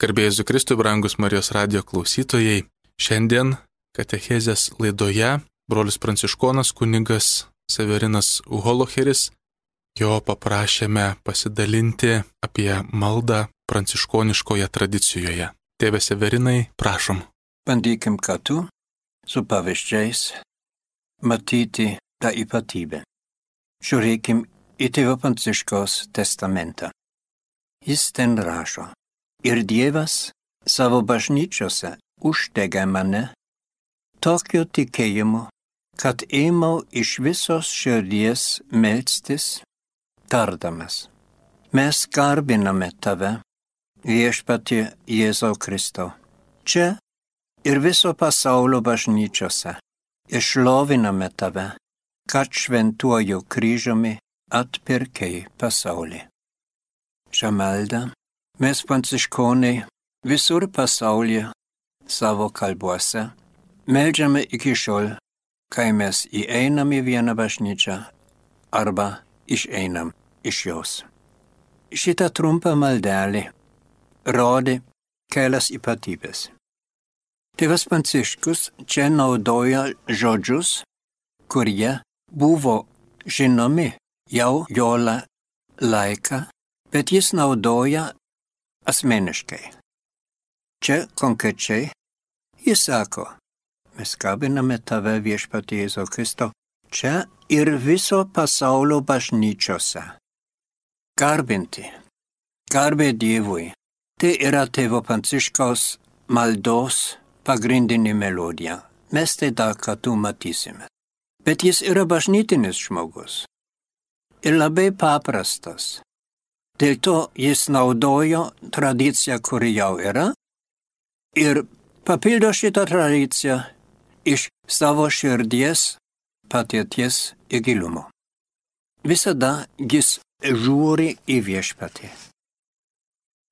Garbėjus Kristui, brangus Marijos radio klausytojai, šiandien Katechezės laidoje brolis Pranciškonas kunigas Severinas Holocheris, jo paprašėme pasidalinti apie maldą pranciškoniškoje tradicijoje. Tėve Severinai, prašom. Bandykim kartu su pavyzdžiais matyti tą ypatybę. Žiūrėkim į tėvo Pranciškos testamentą. Jis ten rašo. Ir Dievas savo bažnyčiose uždega mane tokiu tikėjimu, kad ėmiau iš visos širdies melstis, tardamas. Mes garbiname tave, viešpati Jėzau Kristau. Čia ir viso pasaulio bažnyčiose išloviname tave, kad šventuoju kryžiumi atpirkei pasaulį. Šią maldą Mes pranciškonai visur pasaulyje savo kalbuose melžiame iki šiol, kai mes įeinam į vieną bažnyčią arba išeinam iš jos. Šitą trumpą maldelį rodė kelias ypatybės. Tėvas Pranciškus čia naudoja žodžius, kurie buvo žinomi jau jo laiką, bet jis naudoja asmeniškai. Čia konkrečiai jis sako, mes kabiname tave viešpatie Jėzau Kristau čia ir viso pasaulio bažnyčiose. Garbinti, garbė Dievui, tai yra tėvo Pranciškaus maldos pagrindinė melodija. Mes tai dar kartu matysime. Bet jis yra bažnytinis žmogus. Ir labai paprastas. Dėl to jis naudojo tradiciją, kuri jau yra, ir papildo šitą tradiciją iš savo širdies patirties ir gilumo. Visada jis žiūri į viešpatį.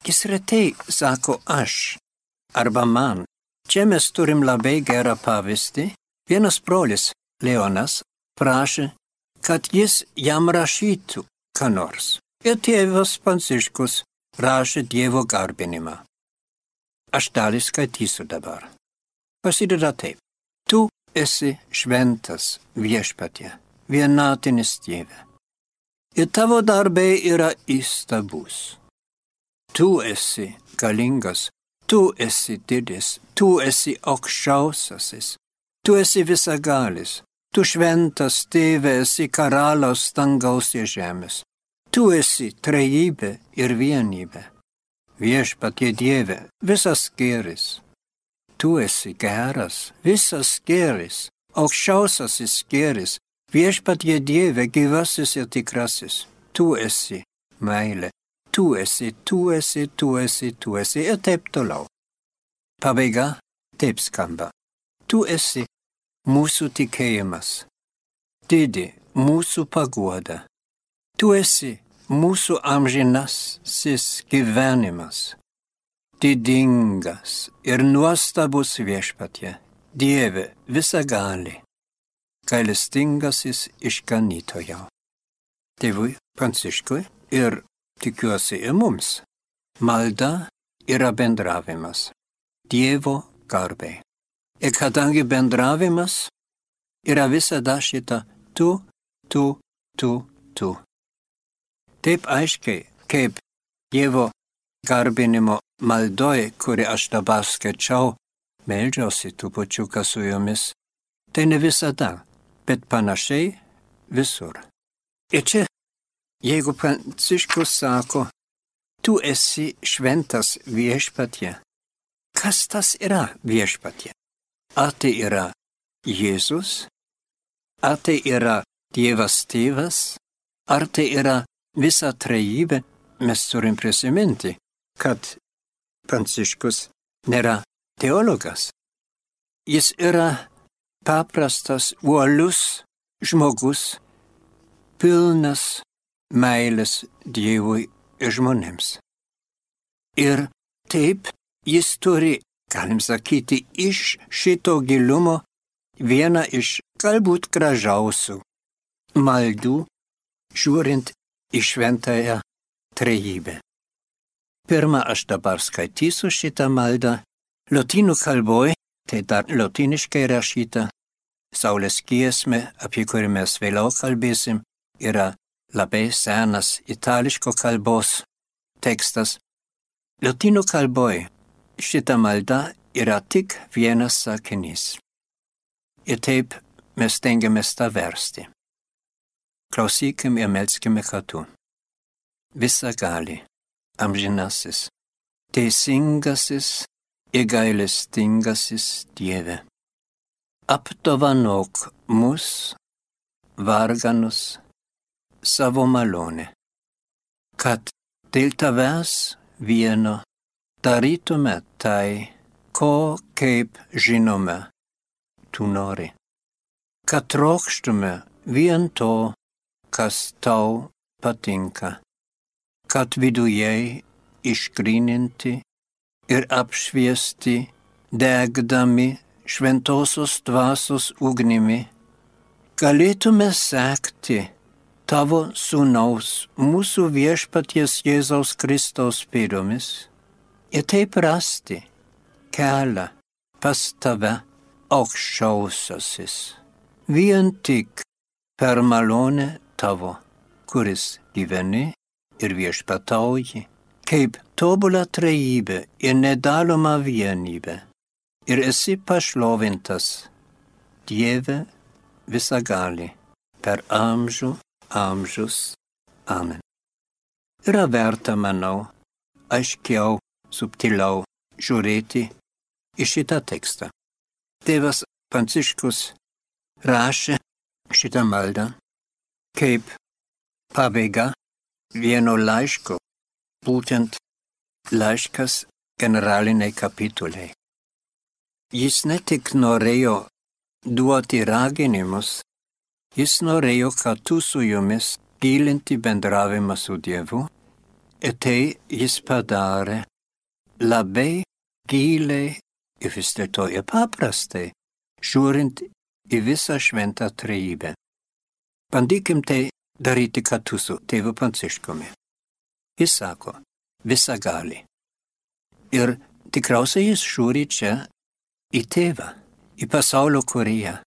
Jis retai sako aš arba man. Čia mes turim labai gerą pavyzdį. Vienas brolis, Leonas, prašė, kad jis jam rašytų ką nors. Ir tėvas Pranciškus rašė Dievo garbinimą. Aš dalį skaitysiu dabar. Pasideda taip. Tu esi šventas viešpatie, vienatinis Dieve. Ir tavo darbai yra įstabus. Tu esi galingas, tu esi didis, tu esi aukščiausiasis, tu esi visagalis, tu šventas tėve esi karaliaus dangaus ir žemės. Tu esi trejybė ir vienybė. Viešpatie Dieve, visas gėris. Tu esi geras, visas gėris, aukščiausiasis gėris. Viešpatie Dieve, gyvasis ir tikrasis. Tu esi meilė. Tu esi, tu esi, tu esi, tu esi ir taip toliau. Pabaiga taip skamba. Tu esi mūsų tikėjimas. Didi mūsų paguoda Tu esi mūsų amžinasis gyvenimas, didingas ir nuostabus viešpatie, Dieve visagali, gailestingasis išganytojo. Tėvui Pranciškui ir tikiuosi ir mums. Malda yra bendravimas, Dievo garbei. Ir kadangi bendravimas yra visada šita tu, tu, tu, tu taip aiškiai, kaip Dievo garbinimo maldoj, kuri aš dabar skaičiau, meldžiausi tų pačiuką su jomis. Tai ne visada, bet panašiai visur. Ir čia, jeigu Pranciškus sako, tu esi šventas viešpatie, kas tas yra viešpatie? Ar tai yra Jėzus? Ar tai yra Dievas tėvas? Ar tai yra visą trejybę mes turim prisiminti, kad Pranciškus nėra teologas. Jis yra paprastas, uolius žmogus, pilnas meilės Dievui ir žmonėms. Ir taip jis turi, galim sakyti, iš šito gilumo vieną iš galbūt gražiausių maldų, žiūrint į šventąją trejybę. Pirmą aš dabar skaitysiu šitą maldą. Lotynų kalboj, tai dar lotiniškai rašyta, Saulės giesmė, apie kurį mes vėliau kalbėsim, yra labai senas itališko kalbos tekstas. Lotynų kalboj šita malda yra tik vienas sakinys. Ir taip mes tengiamės tą versti. Klausykim ir melskime kartu. Visa gali, amžinasis, teisingasis ir gailestingasis Dieve. Apdovanok mus, varganus, savo malonę, kad dėl tavęs vieno darytume tai, ko kaip žinome, tu nori. Kad trokštume vien to, kas tau patinka. Kad viduje išgrininti ir apšviesti, degdami šventosios dvasios ugnimi, galėtume sekti tavo sūnaus, mūsų viešpaties Jėzaus Kristaus pėdomis ir taip rasti kelią pas tave aukščiausiasis. Vien tik per malonę tavo, kuris gyveni ir viešpatauji, kaip tobulą trejybę ir nedalomą vienybę. Ir esi pašlovintas, Dieve visagali, per amžių amžius. Amen. Yra verta, manau, aiškiau subtiliau žiūrėti į šitą tekstą. Tėvas Pranciškus rašė šitą maldą kaip pabaiga vieno laiško, būtent laiškas generaliniai kapituliai. Jis ne tik norėjo duoti raginimus, jis norėjo kartu su jumis gilinti bendravimą su Dievu ir tai jis padarė labai giliai ir vis dėlto ir paprastai, žiūrint į visą šventą trejybę. Bandykim tai daryti kartu su tėvu Pranciškumi. Jis sako, visa gali. Ir tikriausiai jis žiūri čia į tėvą, į pasaulio kurėją,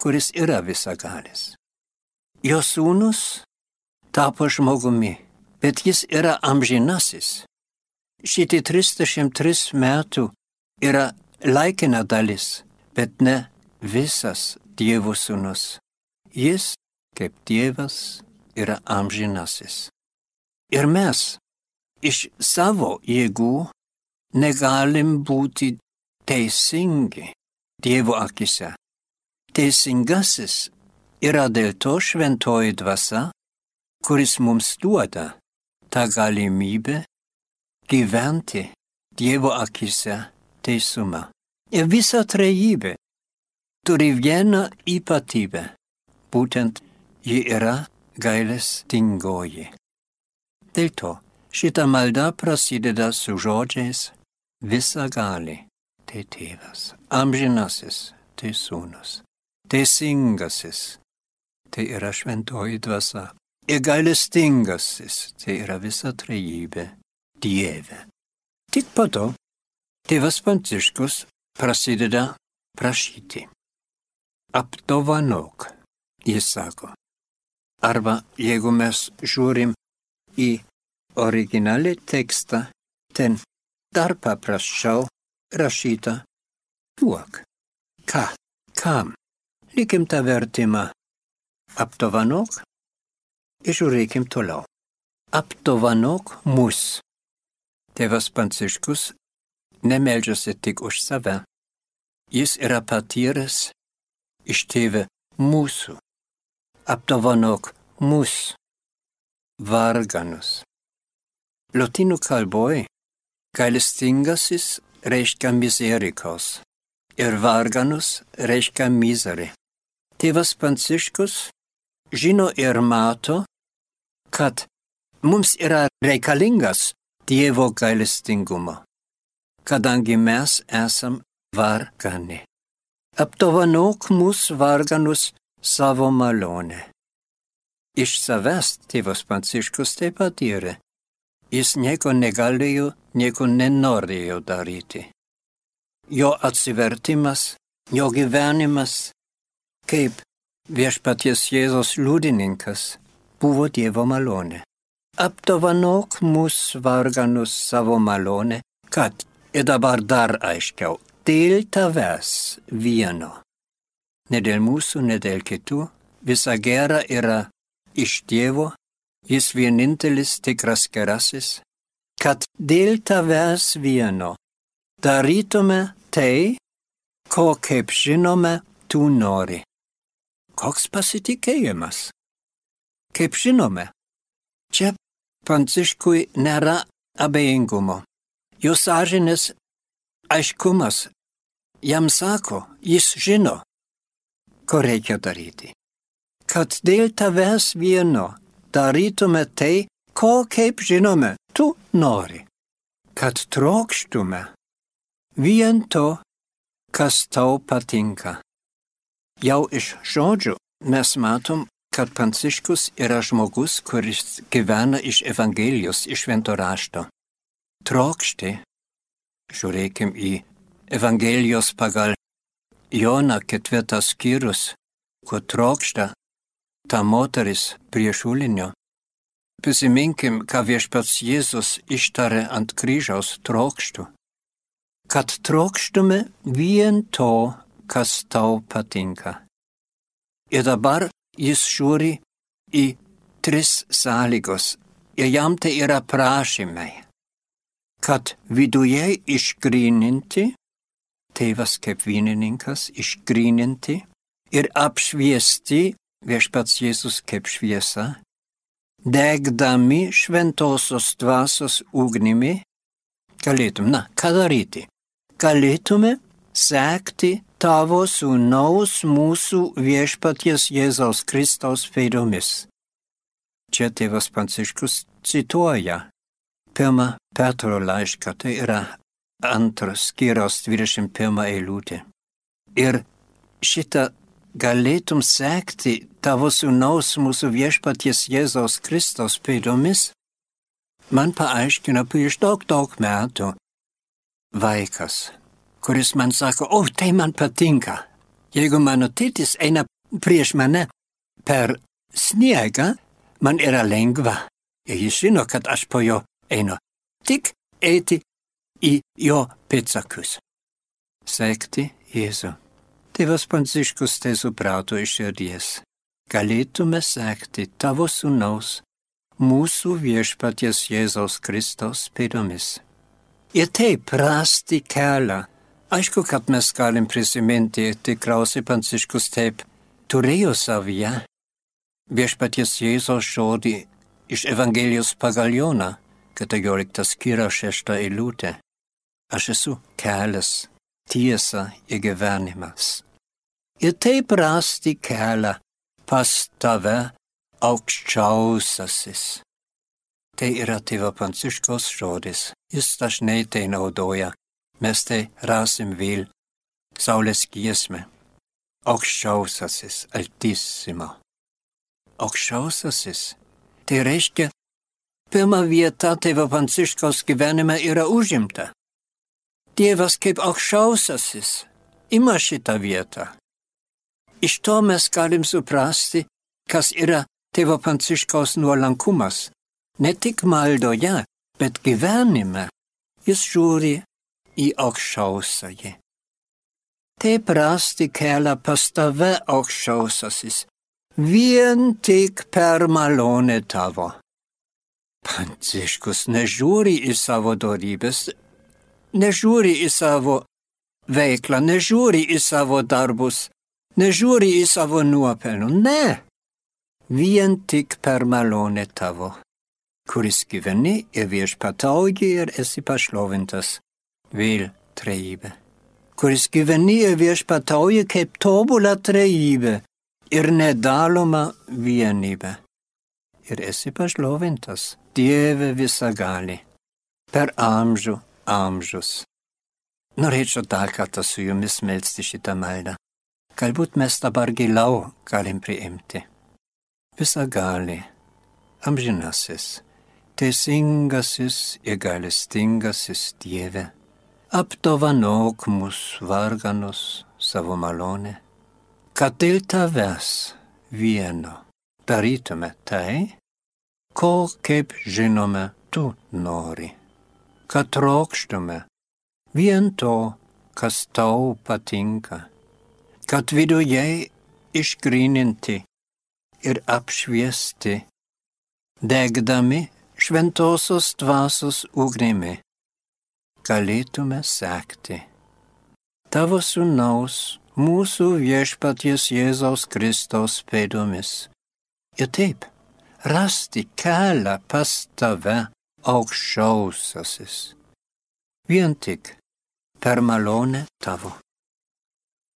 kuris yra visagalis. Jo sūnus tapo žmogumi, bet jis yra amžinasis šitie 33 metų yra laikina dalis, bet ne visas Dievo sūnus. Jis, kaip Dievas, yra amžinasis. Ir mes iš savo jėgų negalim būti teisingi Dievo akise. Teisingasis yra dėl to šventoji dvasia, kuris mums duoda tą galimybę gyventi Dievo akise teisumą. Ir visa trejybė turi vieną ypatybę. Būtent ji yra gailestingoji. Dėl to šita malda prasideda su žodžiais visa gali, tai tėvas, amžinasis, tai sūnus, teisingasis, tai yra šventoji dvasia, ir gailestingasis, tai yra visa trejybė Dieve. Tik po to tėvas Pranciškus prasideda prašyti. Apdovanok, jis sako. Arba jeigu mes žiūrim į originalį tekstą, ten dar paprasčiau rašyta duok. Ką? Kam? Likim tą vertimą. Apdovanok žiūrėkim toliau. Apdovanok mus. Tėvas Pranciškus nemeldžiasi tik už save. Jis yra patyręs iš tėvę mūsų. Apdovanok mus, varganus. Lotynų kalboje gailestingasis reiškia miserikos ir varganus reiškia mizerį. Tėvas Pranciškus žino ir mato, kad mums yra reikalingas Dievo gailestingumo, kadangi mes esam vargani. Apdovanok mūsų varganus savo malonę. Iš savęs tėvas Pranciškus taip pat yra. jis nieko negalėjo, nieko nenorėjo daryti. Jo atsivertimas, jo gyvenimas, kaip viešpaties Jėzos liudininkas, buvo Dievo malonė. Apdovanok mus varganus savo malonę, kad ir dabar dar aiškiau, dėl tavęs vieno. Ne dėl mūsų, ne dėl kitų, visa gera yra iš Dievo, jis vienintelis tikras gerasis, kad dėl tavęs vieno darytume tai, ko kaip žinome, tu nori. Koks pasitikėjimas? Kaip žinome, čia Pranciškui nėra abejingumo. Jo sąžinės aiškumas jam sako, jis žino, ko reikia daryti. Kad dėl tavęs vieno darytume tai, ko kaip žinome, tu nori. Kad trokštume vien to, kas tau patinka. Jau iš žodžių mes matom, kad Pranciškus yra žmogus, kuris gyvena iš Evangelijos, iš švento rašto. Trokšti, žiūrėkim į Evangelijos pagal Joną ketvirtas skyrius, kur trokšta ta moteris prie šulinio. Prisiminkim, ką viešpats Jėzus ištarė ant kryžiaus trokštų. Kad trokštume vien to, kas tau patinka. Ir dabar jis žiūri į tris sąlygos ir jam tai yra prašymai, kad viduje išgryninti, tėvas kaip vynininkas išgryninti ir apšviesti viešpats Jėzus kaip šviesa, degdami šventosios dvasios ugnimi, galėtum, na, ką daryti? Galėtume sekti tavo sūnaus mūsų viešpaties Jėzaus Kristaus pėdomis. Čia tėvas Pranciškus cituoja pirmą Petro laišką, tai yra antras skyriaus 21 eilutė. Ir šitą galėtum sekti tavo sūnaus mūsų viešpaties Jėzaus Kristaus pėdomis, man paaiškino prieš daug, daug metų vaikas kuris man sako, o tai man patinka. Jeigu mano tėtis eina prieš mane per sniegą, man yra lengva. Ir jis žino, kad aš po jo einu. Tik eiti į jo pėdsakus. Sekti Jėzų. Tėvas Pranciškus tai suprato iš širdies. Galėtume sekti tavo sūnaus, mūsų viešpaties Jėzaus Kristaus pėdomis. Ir taip rasti kelią Aišku, kad mes galim prisiminti, tikriausiai Pranciškus taip turėjo savyje viešpaties Jėzos žodį iš Evangelijos pagal Joną, 14 skyra 6 eilutė. Aš esu kelias, tiesa ir gyvenimas. Ir taip rasti kelią pas tave aukščiausiasis. Tai yra tėvo Pranciškos žodis. Jis dažnai tai naudoja mes tai rasim vėl Saulės giesmę. Aukščiausiasis, altissimo. Aukščiausiasis. Tai reiškia, pirma vieta tėvo Pranciškaus gyvenime yra užimta. Dievas kaip aukščiausiasis ima šitą vietą. Iš to mes galim suprasti, kas yra tėvo Pranciškaus nuolankumas. Ne tik maldoje, bet gyvenime. Jis žiūri į aukščiausiąjį. Taip rasti kelią pas tave aukščiausiasis, vien tik per malonę tavo. Pranciškus nežiūri į savo dorybės, nežiūri į savo veiklą, nežiūri į savo darbus, nežiūri į savo nuopelnų, ne. Vien tik per malonę tavo, kuris gyveni ir viešpatauji ir esi pašlovintas. Vėl trejybė, kuris gyvenyje viešpatauja kaip tobulą trejybę ir nedaloma vienybė. Ir esi pašlovintas, Dieve visagali, per amžių amžius. Norėčiau dar kartą su jumis melsti šitą maldą. Galbūt mes dabar giliau galim priimti. Visagali, amžinasis, teisingasis ir galestingasis Dieve, apdovanok mus varganus savo malonę, kad dėl tavęs vieno darytume tai, ko, kaip žinome, tu nori, kad trokštume. Vien to, kas tau patinka, kad viduje išgrininti ir apšviesti degdami šventosios dvasios ugnimi, galėtume sekti. Tavo sūnaus, mūsų viešpaties Jėzaus Kristaus pėdomis. Ir taip, rasti kelią pas tave aukščiausiasis. Vien tik per malonę tavo,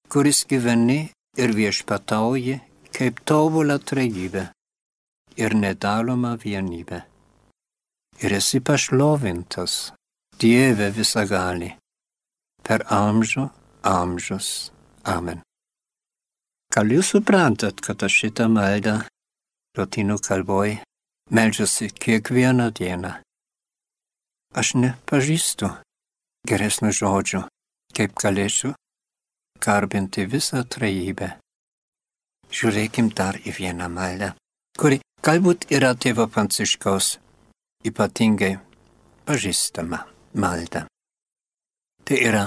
kuris gyveni ir viešpatauji kaip tobulą trejybę ir nedaloma vienybė. Ir esi pašlovintas, Dieve visagali, per amžių amžius. Amen. Gal jūs suprantat, kad aš šitą maldą lotynų kalboj melžiuosi kiekvieną dieną? Aš nepažįstu geresnių žodžių, kaip galėčiau garbinti visą trejybę. Žiūrėkim dar į vieną maldą, kuri Galbūt yra tėvo Pranciškaus ypatingai pažįstama malda. Tai yra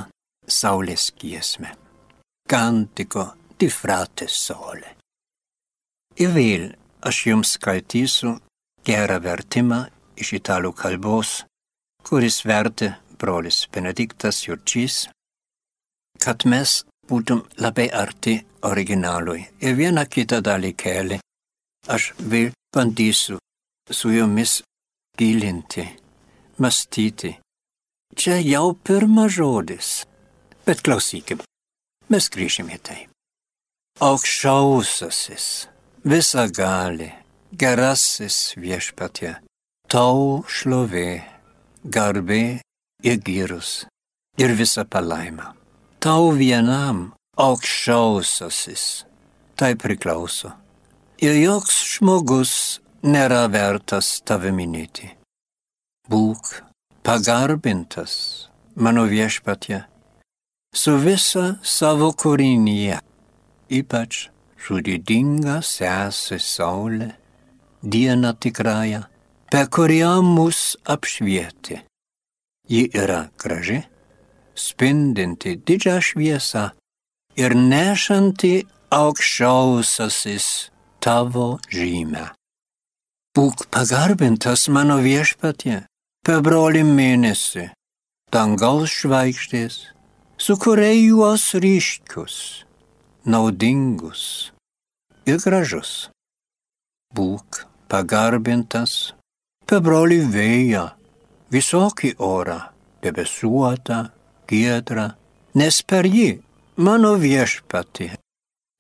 Saulės giesmė. Kantiko di frate sole. Ir vėl aš jums skaitysiu gerą vertimą iš italų kalbos, kuris vertė brolis Benediktas Jurčys, kad mes būtum labai arti originalui. Ir vieną kitą dalykėlį aš vėl bandysiu su jomis gilinti, mąstyti. Čia jau pirmas žodis, bet klausykim, mes grįžime į tai. Aukščiausiasis, visa gali, gerasis viešpatie, tau šlovė, garbė ir gyrus ir visa palaima. Tau vienam aukščiausiasis, tai priklauso ir joks žmogus nėra vertas tave minėti. Būk pagarbintas, mano viešpatie, su visa savo kūrinyje, ypač su didinga sesė Saulė, diena tikrąją, per kurią mus apšvieti. Ji yra graži, spindinti didžią šviesą ir nešanti aukščiausiasis tavo žymę. Būk pagarbintas mano viešpatie, per brolį mėnesį, dangaus žvaigždės, sukūrei juos ryškius, naudingus ir gražus. Būk pagarbintas per brolį vėją, visokį orą, debesuotą, giedrą, nes per jį mano viešpati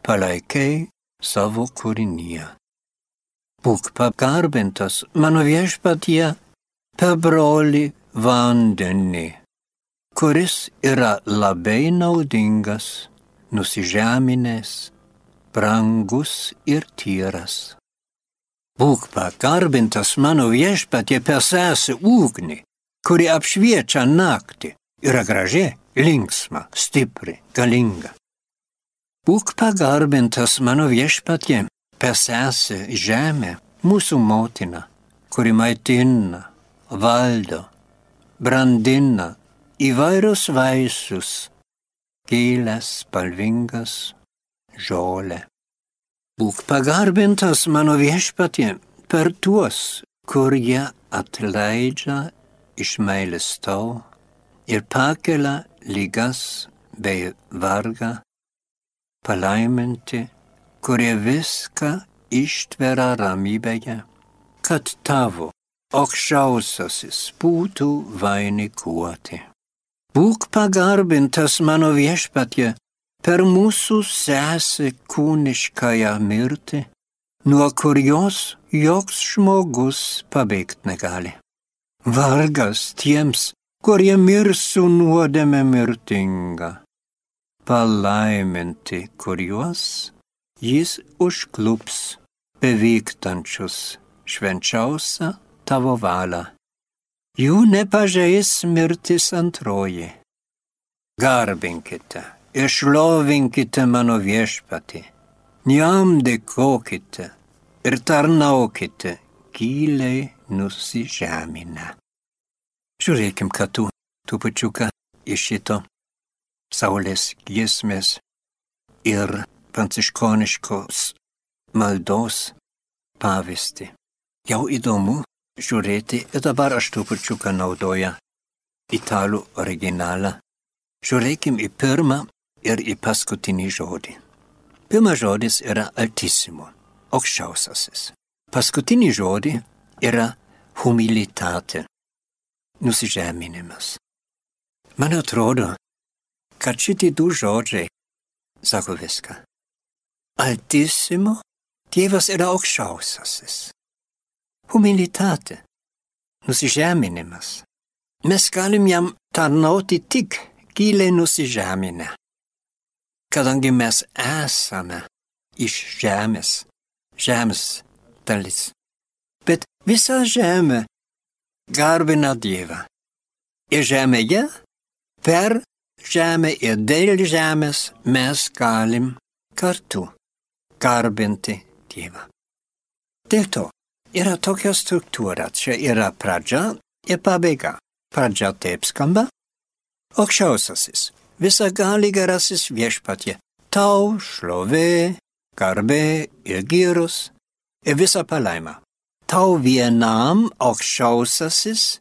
palaikiai savo kūrinyje. Būk pagarbintas mano viešpatie per brolį vandenį, kuris yra labai naudingas, nusižeminęs, brangus ir tyras. Būk pagarbintas mano viešpatie per sesę ugnį, kuri apšviečia naktį, yra graži, linksma, stipri, galinga. Būk pagarbintas mano viešpatie, per sesę žemę, mūsų motina, kuri maitina, valdo, brandina įvairius vaisius, gėlės, spalvingas, žolę. Būk pagarbintas mano viešpatie per tuos, kur jie atleidžia iš meilės tau ir pakelia lygas bei vargą palaiminti, kurie viską ištveria ramybėje, kad tavo aukščiausiasis būtų vainikuoti. Būk pagarbintas mano viešpatie per mūsų sesę kūniškąją mirtį, nuo kurios joks žmogus pabėgti negali. Vargas tiems, kurie mirs su nuodėme mirtinga palaiminti, kuriuos jis užklups bevykstančius švenčiausią tavo valią. Jų nepažeis mirtis antroji. Garbinkite, išlovinkite mano viešpatį, jam dėkokite ir tarnaukite giliai nusižeminę. Žiūrėkim, kad tu, tu pačiuką iš šito saulės giesmės ir pranciškoniškos maldos pavyzdį. Jau įdomu žiūrėti ir dabar aš trupučiuką naudoju italų originalą. Žiūrėkim į pirmą ir į paskutinį žodį. Pirmas žodis yra altissimo, aukščiausiasis. Paskutinį žodį yra humilitate, nusižeminimas. Man atrodo, kad šitie du žodžiai sako viską. Altissimo, Dievas yra aukščiausiasis. Humilitate, nusižeminimas. Mes galim jam tarnauti tik giliai nusižeminę, kadangi mes esame iš žemės, žemės dalis. Bet visa žemė garbina Dievą. Ir žemėje, per žemę ir dėl žemės mes galim kartu garbinti Dievą. Dėl to yra tokia struktūra, čia yra pradžia ir pabaiga. Pradžia taip skamba. Aukščiausiasis, visa gali gerasis viešpatie, tau šlovė, garbė ir gyrus ir visa palaima. Tau vienam aukščiausiasis,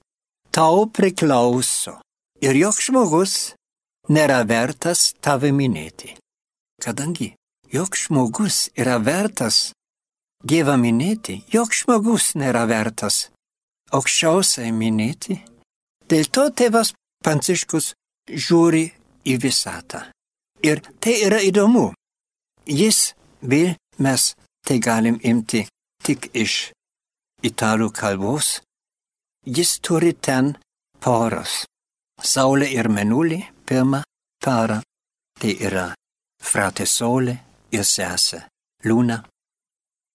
tau priklauso ir joks žmogus nėra vertas tave minėti. Kadangi joks žmogus yra vertas Dievą minėti, joks žmogus nėra vertas aukščiausiai minėti, dėl to tėvas Pranciškus žiūri į visatą. Ir tai yra įdomu. Jis vil, mes tai galim imti tik iš italų kalbos, jis turi ten poros. Saulė ir menulį, pirmą parą, tai yra frate Saulė ir sesė Luna.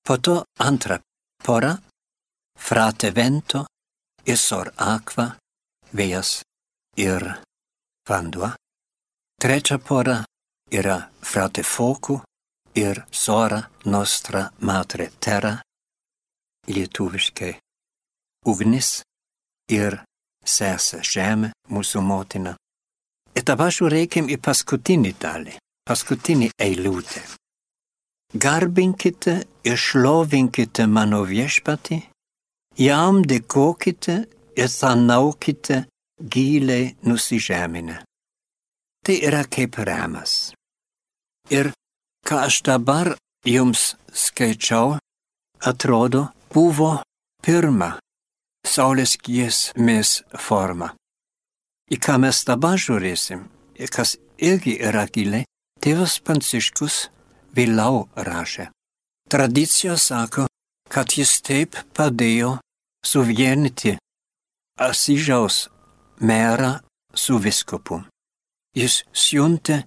Po to antra pora, frate Vento ir sor Aqua, vėjas ir vanduo. Trečia pora yra frate Foku ir sora Nostra Matre Terra, lietuviškai ugnis ir sesė žemė, mūsų motina. Ir dabar žiūrėkim į paskutinį dalį, paskutinį eilutę. Garbinkite ir šlovinkite mano viešpatį, jam dėkokite ir tarnaukite giliai nusižeminę. Tai yra kaip remas. Ir ką aš dabar jums skaičiau, atrodo, buvo pirma Saulės giesmės forma. Į ką mes dabar žiūrėsim, kas irgi yra giliai, tėvas Pranciškus vėliau rašė. Tradicija sako, kad jis taip padėjo suvienyti Asyžiaus merą su viskupu. Jis siuntė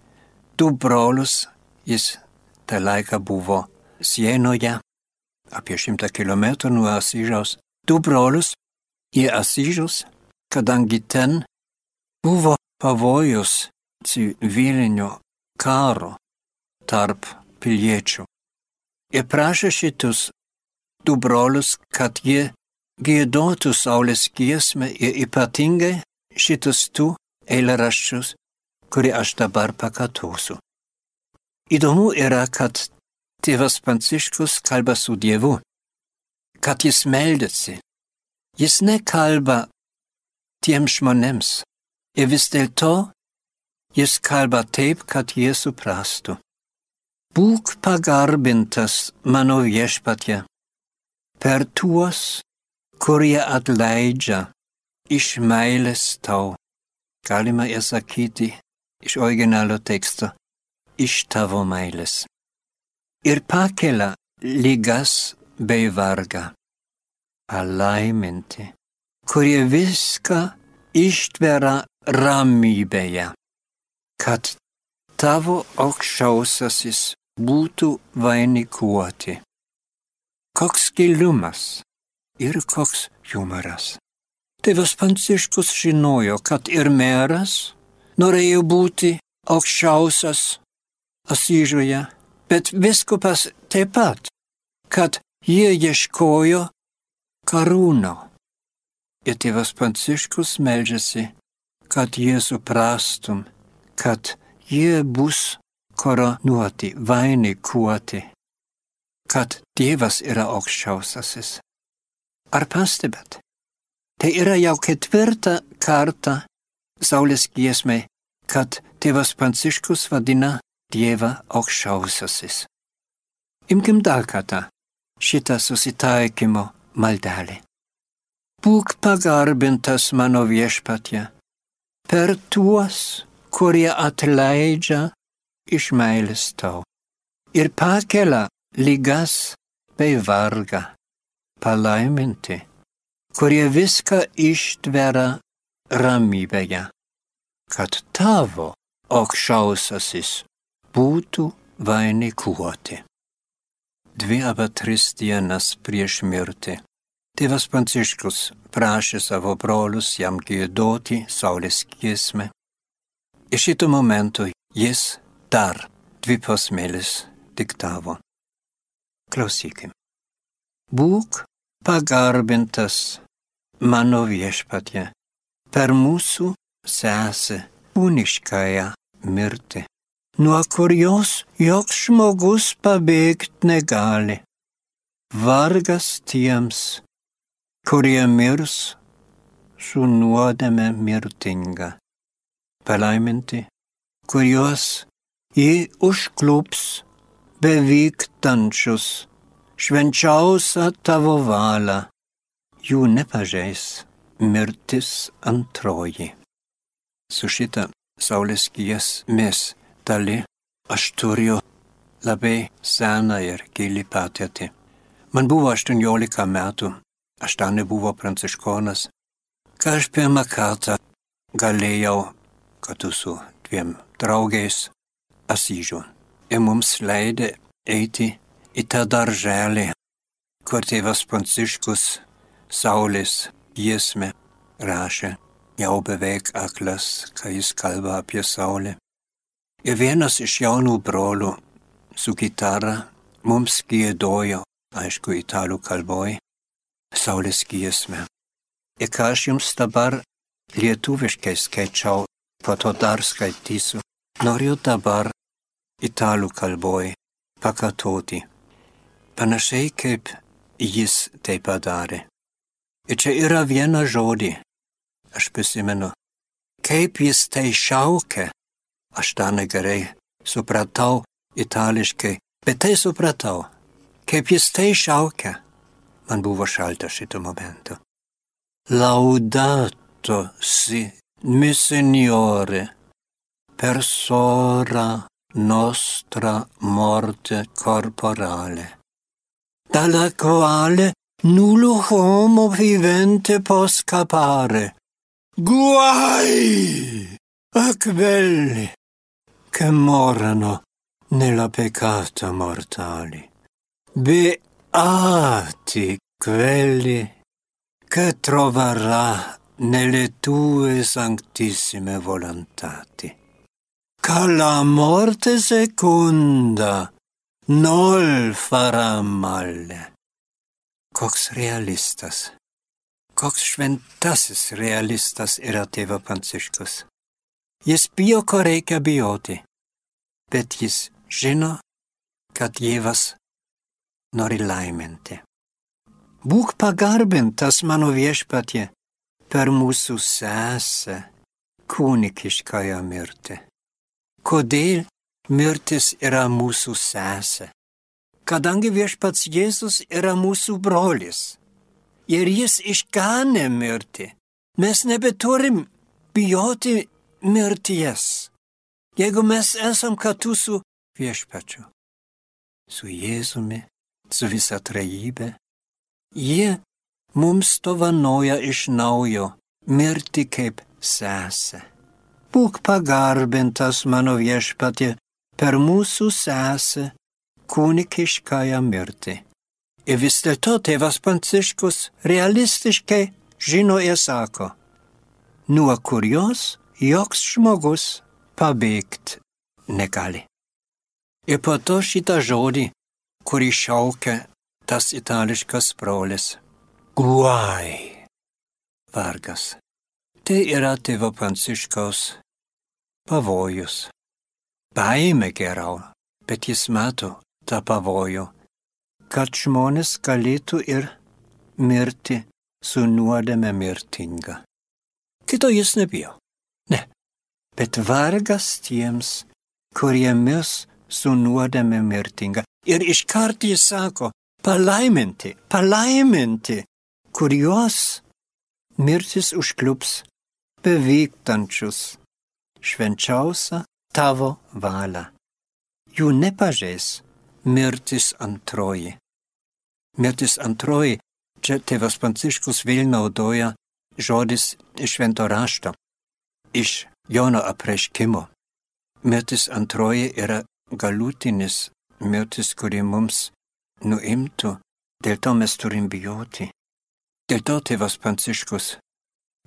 du brolius, jis tą laiką buvo Sienoje, apie šimtą kilometrų nuo Asyžiaus, du brolius į Asyžius, kadangi ten buvo pavojus civilinio karo tarp piliečių. Ir prašė šitus du brolius, kad jie gėdotų Saulės giesmę ir ypatingai šitus tų eilėraščius, kurį aš dabar pakatosiu. Įdomu yra, kad tėvas Pranciškus kalba su Dievu, kad jis meldėsi. Jis nekalba tiems žmonėms ir vis dėlto jis kalba taip, kad jie suprastų. Būk pagarbintas mano viešpatė per tuos, kurie atleidžia iš meilės tau. Galima ir sakyti iš originalo teksto, iš tavo meilės. Ir pakelia lygas bei vargą. Palaiminti, kurie viską ištveria ramybėje, kad tavo aukščiausiasis būtų vainikuoti. Koks gilumas, Ir koks humoras. Tėvas Pranciškus žinojo, kad ir meras norėjo būti aukščiausias Asyžoje, bet viskupas taip pat, kad jie ieškojo karūno. Ir tėvas Pranciškus meldžiasi, kad jie suprastum, kad jie bus koronuoti, vainikuoti, kad Dievas yra aukščiausiasis. Ar pastebėt? Tai yra jau ketvirtą kartą Saulės giesmai, kad tėvas Pranciškus vadina Dievą aukščiausiasis. Imkim dar kartą šitą susitaikymo maldelį. Būk pagarbintas mano viešpatie per tuos, kurie atleidžia iš meilės tau ir pakelia lygas bei vargą, palaiminti, kurie viską ištveria ramybėje, kad tavo aukščiausiasis būtų vainikuoti. Dvi arba tris dienas prieš mirtį tėvas Pranciškus prašė savo brolius jam gėdoti Saulės giesmę. Iš šito momento jis dar dvi posmėlis diktavo. Klausykim. Būk pagarbintas mano viešpatie per mūsų sesę kūniškąją mirtį nuo kurios joks žmogus pabėgti negali. Vargas tiems, kurie mirs su nuodėme mirtinga. Palaiminti, kuriuos jį užklups bevyktančius, švenčiausią tavo valią, jų nepažeis mirtis antroji. Su šita Saulės giesmės tali aš turiu labai seną ir gilį patirtį. Man buvo 18 metų, aš dar nebuvau pranciškonas, ką aš pirmą kartą galėjau kartu su dviem draugais Asyžių. Ir mums leidė eiti į tą darželį, kur tėvas Pranciškus Saulės giesmę rašė, jau beveik aklas, kai jis kalba apie Saulę. Ir vienas iš jaunų brolių su gitara mums gėdojo, aišku, italų kalboj, Saulės giesmę. Ir ką aš jums dabar lietuviškai skaičiau, po to dar skaitysiu, noriu dabar italų kalboj pakartoti. Panašiai kaip jis tai padarė. Ir čia yra viena žodį, aš prisimenu, kaip jis tai šaukia Aš tą negerai supratau itališkai, bet tai supratau, kaip jis tai šaukia. Man buvo šalta šito momento. Laudato si, mi signore, per sora nostra morte corporale, dalla quale nullo homo vivente può scappare. Guai! A quelli che morano nella peccata mortali. Beati quelli che troverà nelle tue santissime volontati. Che la morte seconda non farà male. Koks realistas, koks šventasis realistas yra tėva Pranciškus. Jis bijo, ko reikia bijoti, bet jis žino, kad Dievas nori laiminti. Būk pagarbintas mano viešpatie per mūsų sesę kūnikiškąją mirtį. Kodėl mirtis yra mūsų sesė? Kadangi viešpats Jėzus yra mūsų brolis ir jis išganė mirtį, mes nebeturim bijoti mirties. Jeigu mes esam kartu su viešpačiu, su Jėzumi, su visa trejybė, jie mums dovanoja iš naujo mirti kaip sesę. Būk pagarbintas mano viešpatė per mūsų sesę kūnikiškąją mirtį Ir vis dėlto tėvas Pranciškus realistiškai žino ir sako, nuo kurios joks žmogus pabėgti negali. Ir po to šitą žodį, kurį šaukia tas itališkas brolis. Guai. Vargas. Tai yra tėvo Pranciškaus pavojus. Baime geriau, bet jis mato tą pavojų, kad žmonės galėtų ir mirti su nuodėme mirtinga. Kito jis nebijo. Ne. Bet vargas tiems, kurie mirs su nuodėme mirtinga. Ir iškart jis sako, palaiminti, palaiminti, kuriuos mirtis užkliups bevyktančius švenčiausią tavo valią. Jų nepažeis mirtis antroji. Mirtis antroji, čia tėvas Pranciškus vėl naudoja žodis iš švento rašto, iš Jono apreiškimo. Mirtis antroji yra galutinis mirtis, kuri mums nuimtų, dėl to mes turim bijoti. Dėl to tėvas Pranciškus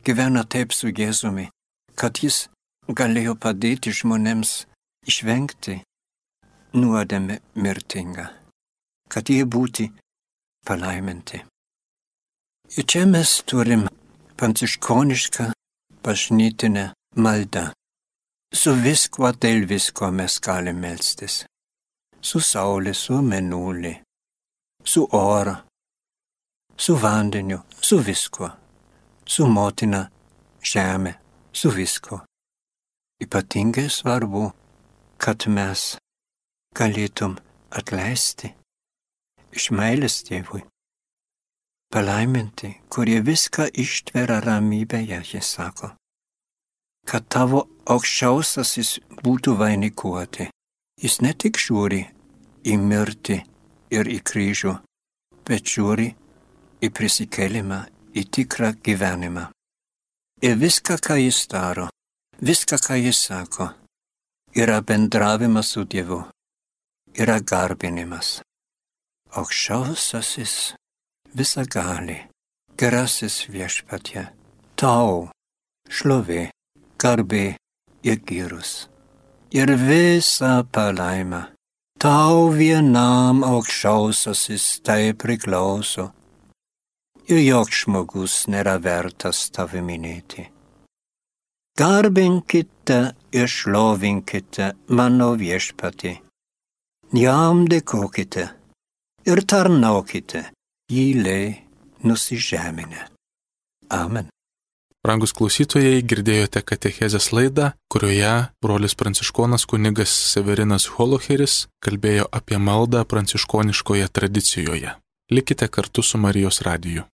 gyvena taip su Jėzumi, kad jis galėjo padėti žmonėms išvengti nuodėmę mirtingą, kad jie būti palaiminti. Ir čia mes turim pranciškonišką bažnytinę maldą. Su viskuo dėl visko mes galim melstis. Su saulė, su menulė, su oro, su vandeniu, su viskuo, su motina, žemė, su viskuo. Ypatingai svarbu, kad mes galėtum atleisti iš meilės tėvui. Palaiminti, kurie viską ištveria ramybėje, jis sako kad tavo aukščiausiasis būtų vainikuoti. Jis ne tik žiūri į mirtį ir į kryžių, bet žiūri į prisikelimą, į tikrą gyvenimą. Ir viską, ką jis daro, viską, ką jis sako, yra bendravimas su Dievu, yra garbinimas. Aukščiausiasis visą gali, gerasis viešpatie, tau šlovė garbė ir gyrus. Ir visa palaima, tau vienam aukščiausiasis tai priklauso. Ir joks žmogus nėra vertas tavi minėti. Garbinkite ir šlovinkite mano viešpatį. Jam dėkokite ir tarnaukite, giliai nusižeminę. Amen. Rangus klausytojai, girdėjote Katechezės laidą, kurioje brolis pranciškonas kunigas Severinas Holocheris kalbėjo apie maldą pranciškoniškoje tradicijoje. Likite kartu su Marijos radiju.